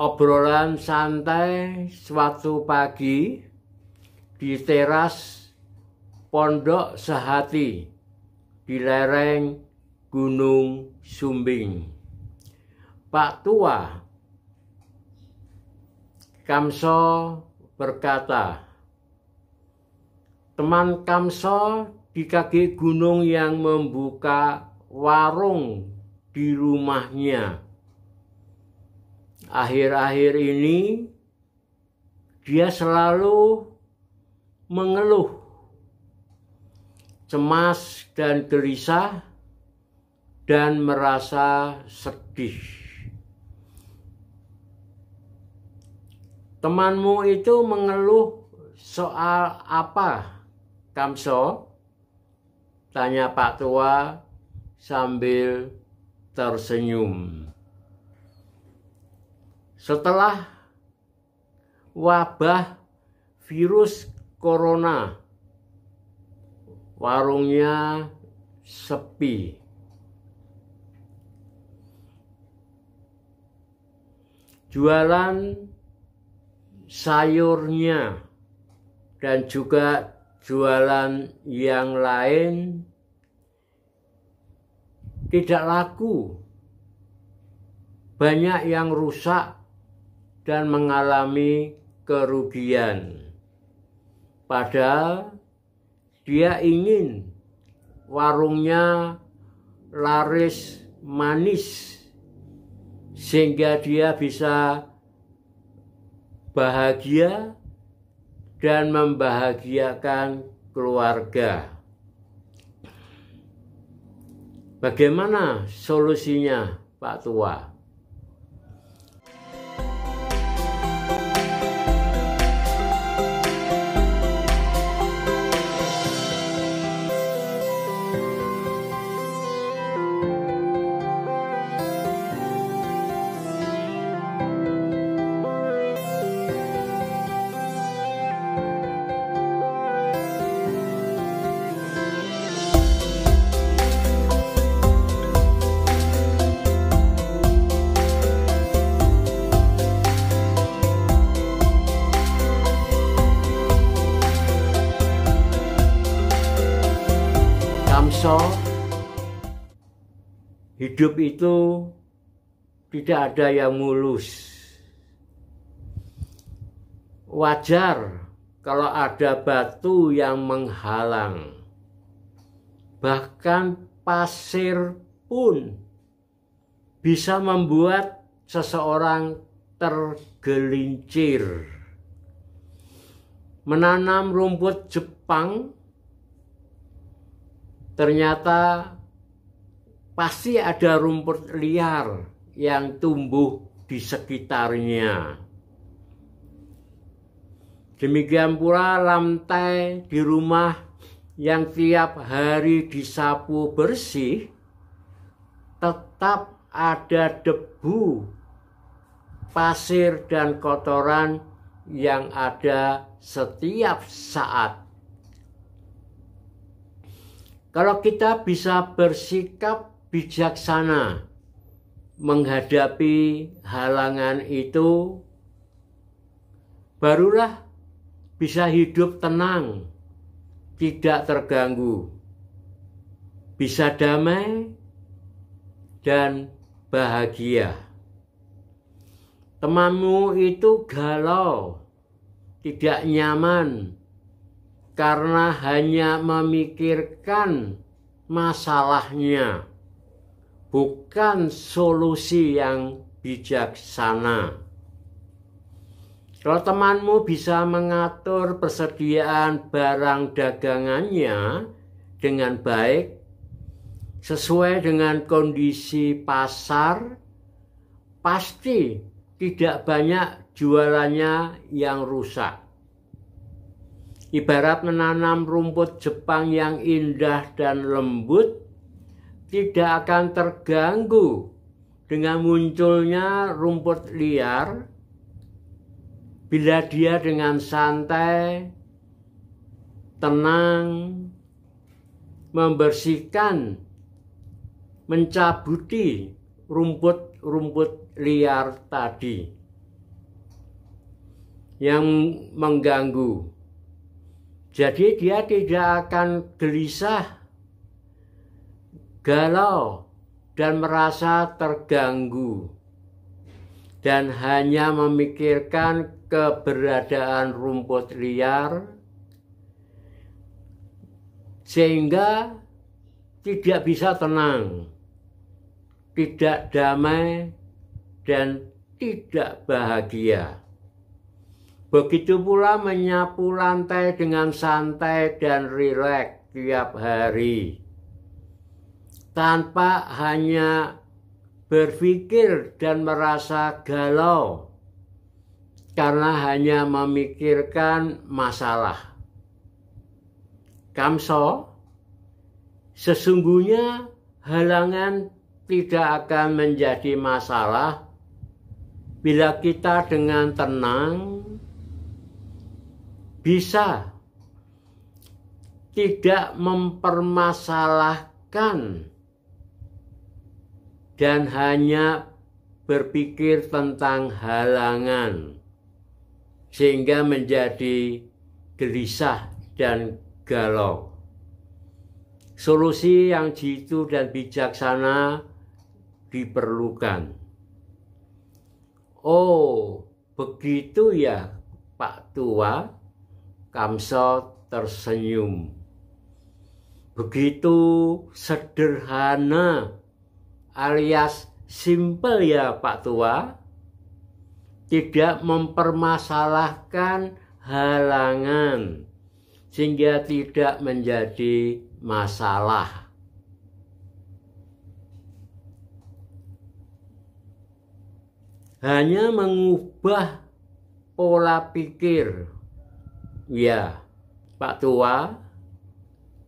obrolan santai suatu pagi di teras Pondok Sehati di lereng Gunung Sumbing. Pak Tua Kamso berkata, teman Kamso di kaki gunung yang membuka warung di rumahnya. Akhir-akhir ini dia selalu mengeluh, cemas dan gelisah, dan merasa sedih. Temanmu itu mengeluh soal apa, Kamso? Tanya Pak Tua sambil tersenyum. Setelah wabah virus corona, warungnya sepi. Jualan sayurnya dan juga jualan yang lain tidak laku. Banyak yang rusak dan mengalami kerugian. Padahal dia ingin warungnya laris manis sehingga dia bisa bahagia dan membahagiakan keluarga. Bagaimana solusinya, Pak Tua? Hidup itu tidak ada yang mulus. Wajar kalau ada batu yang menghalang. Bahkan pasir pun bisa membuat seseorang tergelincir. Menanam rumput Jepang ternyata pasti ada rumput liar yang tumbuh di sekitarnya. Demikian pula lantai di rumah yang tiap hari disapu bersih tetap ada debu, pasir dan kotoran yang ada setiap saat. Kalau kita bisa bersikap bijaksana menghadapi halangan itu, barulah bisa hidup tenang, tidak terganggu, bisa damai dan bahagia. Temanmu itu galau, tidak nyaman, karena hanya memikirkan masalahnya, bukan solusi yang bijaksana. Kalau temanmu bisa mengatur persediaan barang dagangannya dengan baik, sesuai dengan kondisi pasar, pasti tidak banyak jualannya yang rusak. Ibarat menanam rumput Jepang yang indah dan lembut, tidak akan terganggu dengan munculnya rumput liar bila dia dengan santai, tenang, membersihkan, mencabuti rumput-rumput liar tadi. yang mengganggu. Jadi dia tidak akan gelisah, galau, dan merasa terganggu. Dan hanya memikirkan keberadaan rumput liar sehingga tidak bisa tenang, tidak damai, dan tidak bahagia. Begitu pula menyapu lantai dengan santai dan rileks tiap hari. Tanpa hanya berpikir dan merasa galau karena hanya memikirkan masalah. Kamso, sesungguhnya halangan tidak akan menjadi masalah bila kita dengan tenang bisa tidak mempermasalahkan dan hanya berpikir tentang halangan sehingga menjadi gelisah dan galau. Solusi yang jitu dan bijaksana diperlukan. Oh, begitu ya, Pak Tua. Kamso tersenyum. Begitu sederhana alias simple ya Pak Tua. Tidak mempermasalahkan halangan sehingga tidak menjadi masalah. Hanya mengubah pola pikir Ya, Pak Tua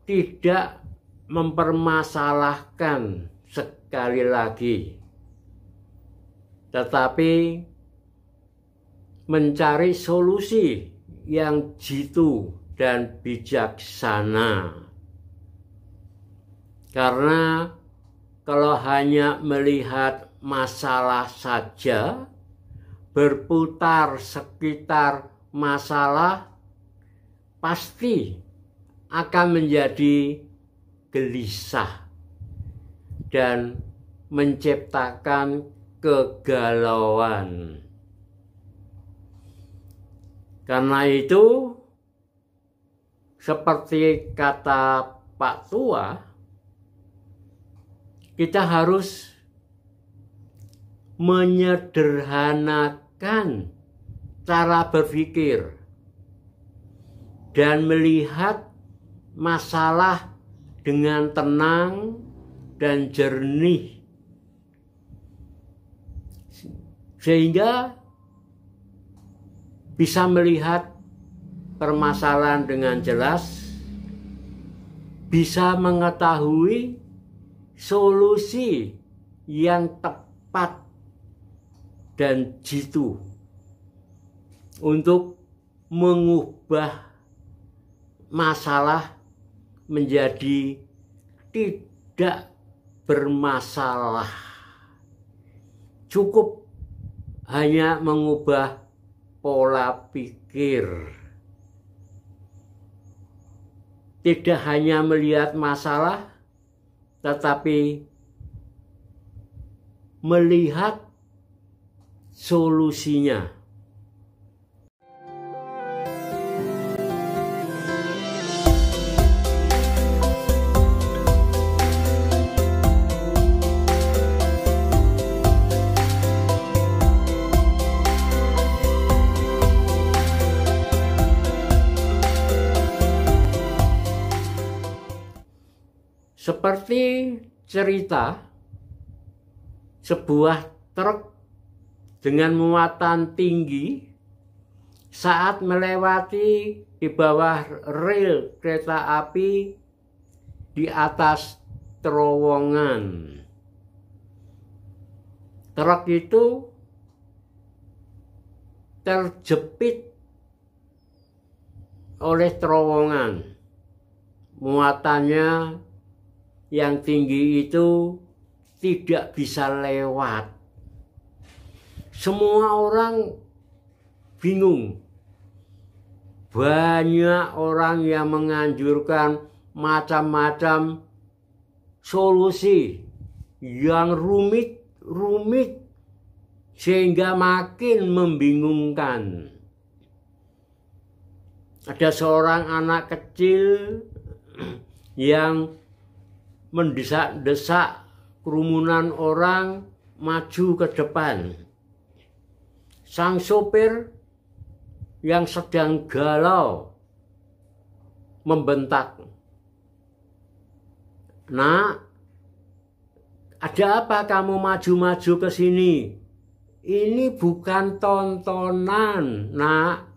tidak mempermasalahkan sekali lagi, tetapi mencari solusi yang jitu dan bijaksana. Karena kalau hanya melihat masalah saja, berputar sekitar masalah pasti akan menjadi gelisah dan menciptakan kegalauan. Karena itu, seperti kata Pak Tua, kita harus menyederhanakan cara berpikir dan melihat masalah dengan tenang dan jernih. Sehingga bisa melihat permasalahan dengan jelas bisa mengetahui solusi yang tepat dan jitu untuk mengubah masalah menjadi tidak bermasalah. Cukup hanya mengubah pola pikir. Tidak hanya melihat masalah, tetapi melihat solusinya. Seperti cerita sebuah truk dengan muatan tinggi saat melewati di bawah rel kereta api di atas terowongan. Truk itu terjepit oleh terowongan. Muatannya yang tinggi itu tidak bisa lewat. Semua orang bingung banyak orang yang menganjurkan macam-macam solusi yang rumit-rumit sehingga makin membingungkan. Ada seorang anak kecil yang mendesak-desak kerumunan orang maju ke depan. Sang sopir yang sedang galau membentak. Nak, ada apa kamu maju-maju ke sini? Ini bukan tontonan, nak.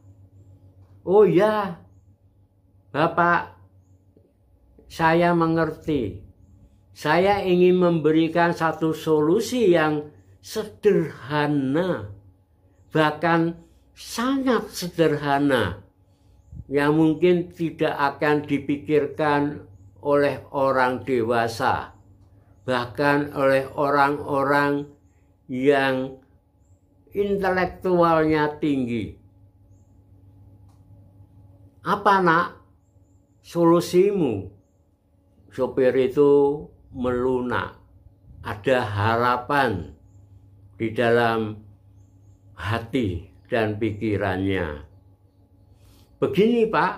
Oh ya, Bapak, saya mengerti. Saya ingin memberikan satu solusi yang sederhana, bahkan sangat sederhana, yang mungkin tidak akan dipikirkan oleh orang dewasa, bahkan oleh orang-orang yang intelektualnya tinggi. Apa nak solusimu? Sopir itu melunak. Ada harapan di dalam hati dan pikirannya. Begini Pak,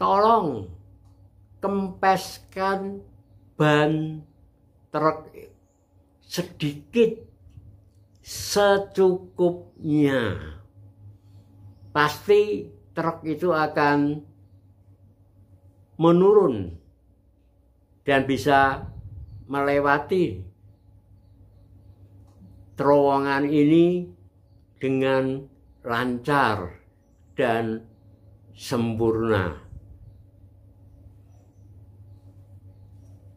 tolong kempeskan ban truk sedikit secukupnya. Pasti truk itu akan menurun dan bisa melewati terowongan ini dengan lancar dan sempurna.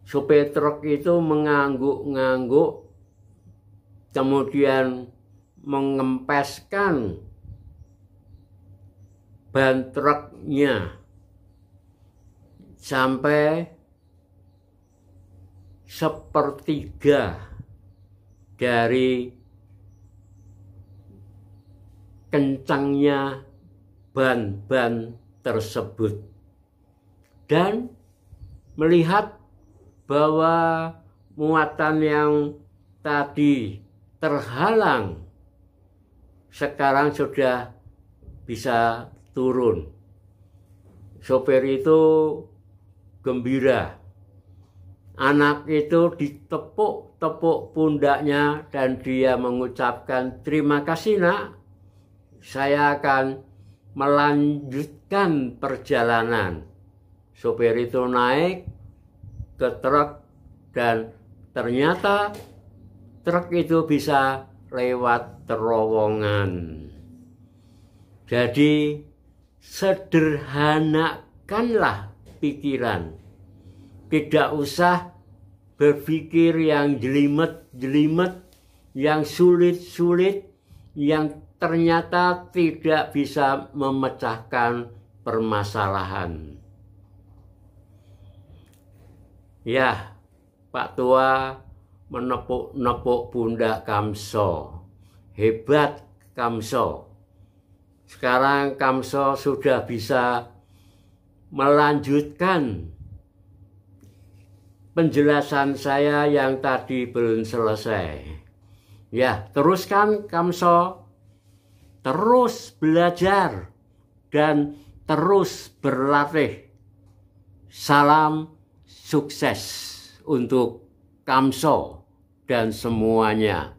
supir truk itu mengangguk-ngangguk kemudian mengempeskan ban truknya sampai sepertiga dari kencangnya ban-ban tersebut dan melihat bahwa muatan yang tadi terhalang sekarang sudah bisa turun. Sopir itu gembira. Anak itu ditepuk-tepuk pundaknya dan dia mengucapkan terima kasih nak. Saya akan melanjutkan perjalanan. Sopir itu naik ke truk dan ternyata truk itu bisa lewat terowongan. Jadi sederhanakanlah pikiran. Tidak usah berpikir yang jelimet-jelimet, yang sulit-sulit, yang ternyata tidak bisa memecahkan permasalahan. Ya, Pak Tua menepuk-nepuk pundak Kamso. Hebat Kamso. Sekarang Kamso sudah bisa melanjutkan penjelasan saya yang tadi belum selesai. Ya, teruskan Kamso. Terus belajar dan terus berlatih. Salam sukses untuk Kamso dan semuanya.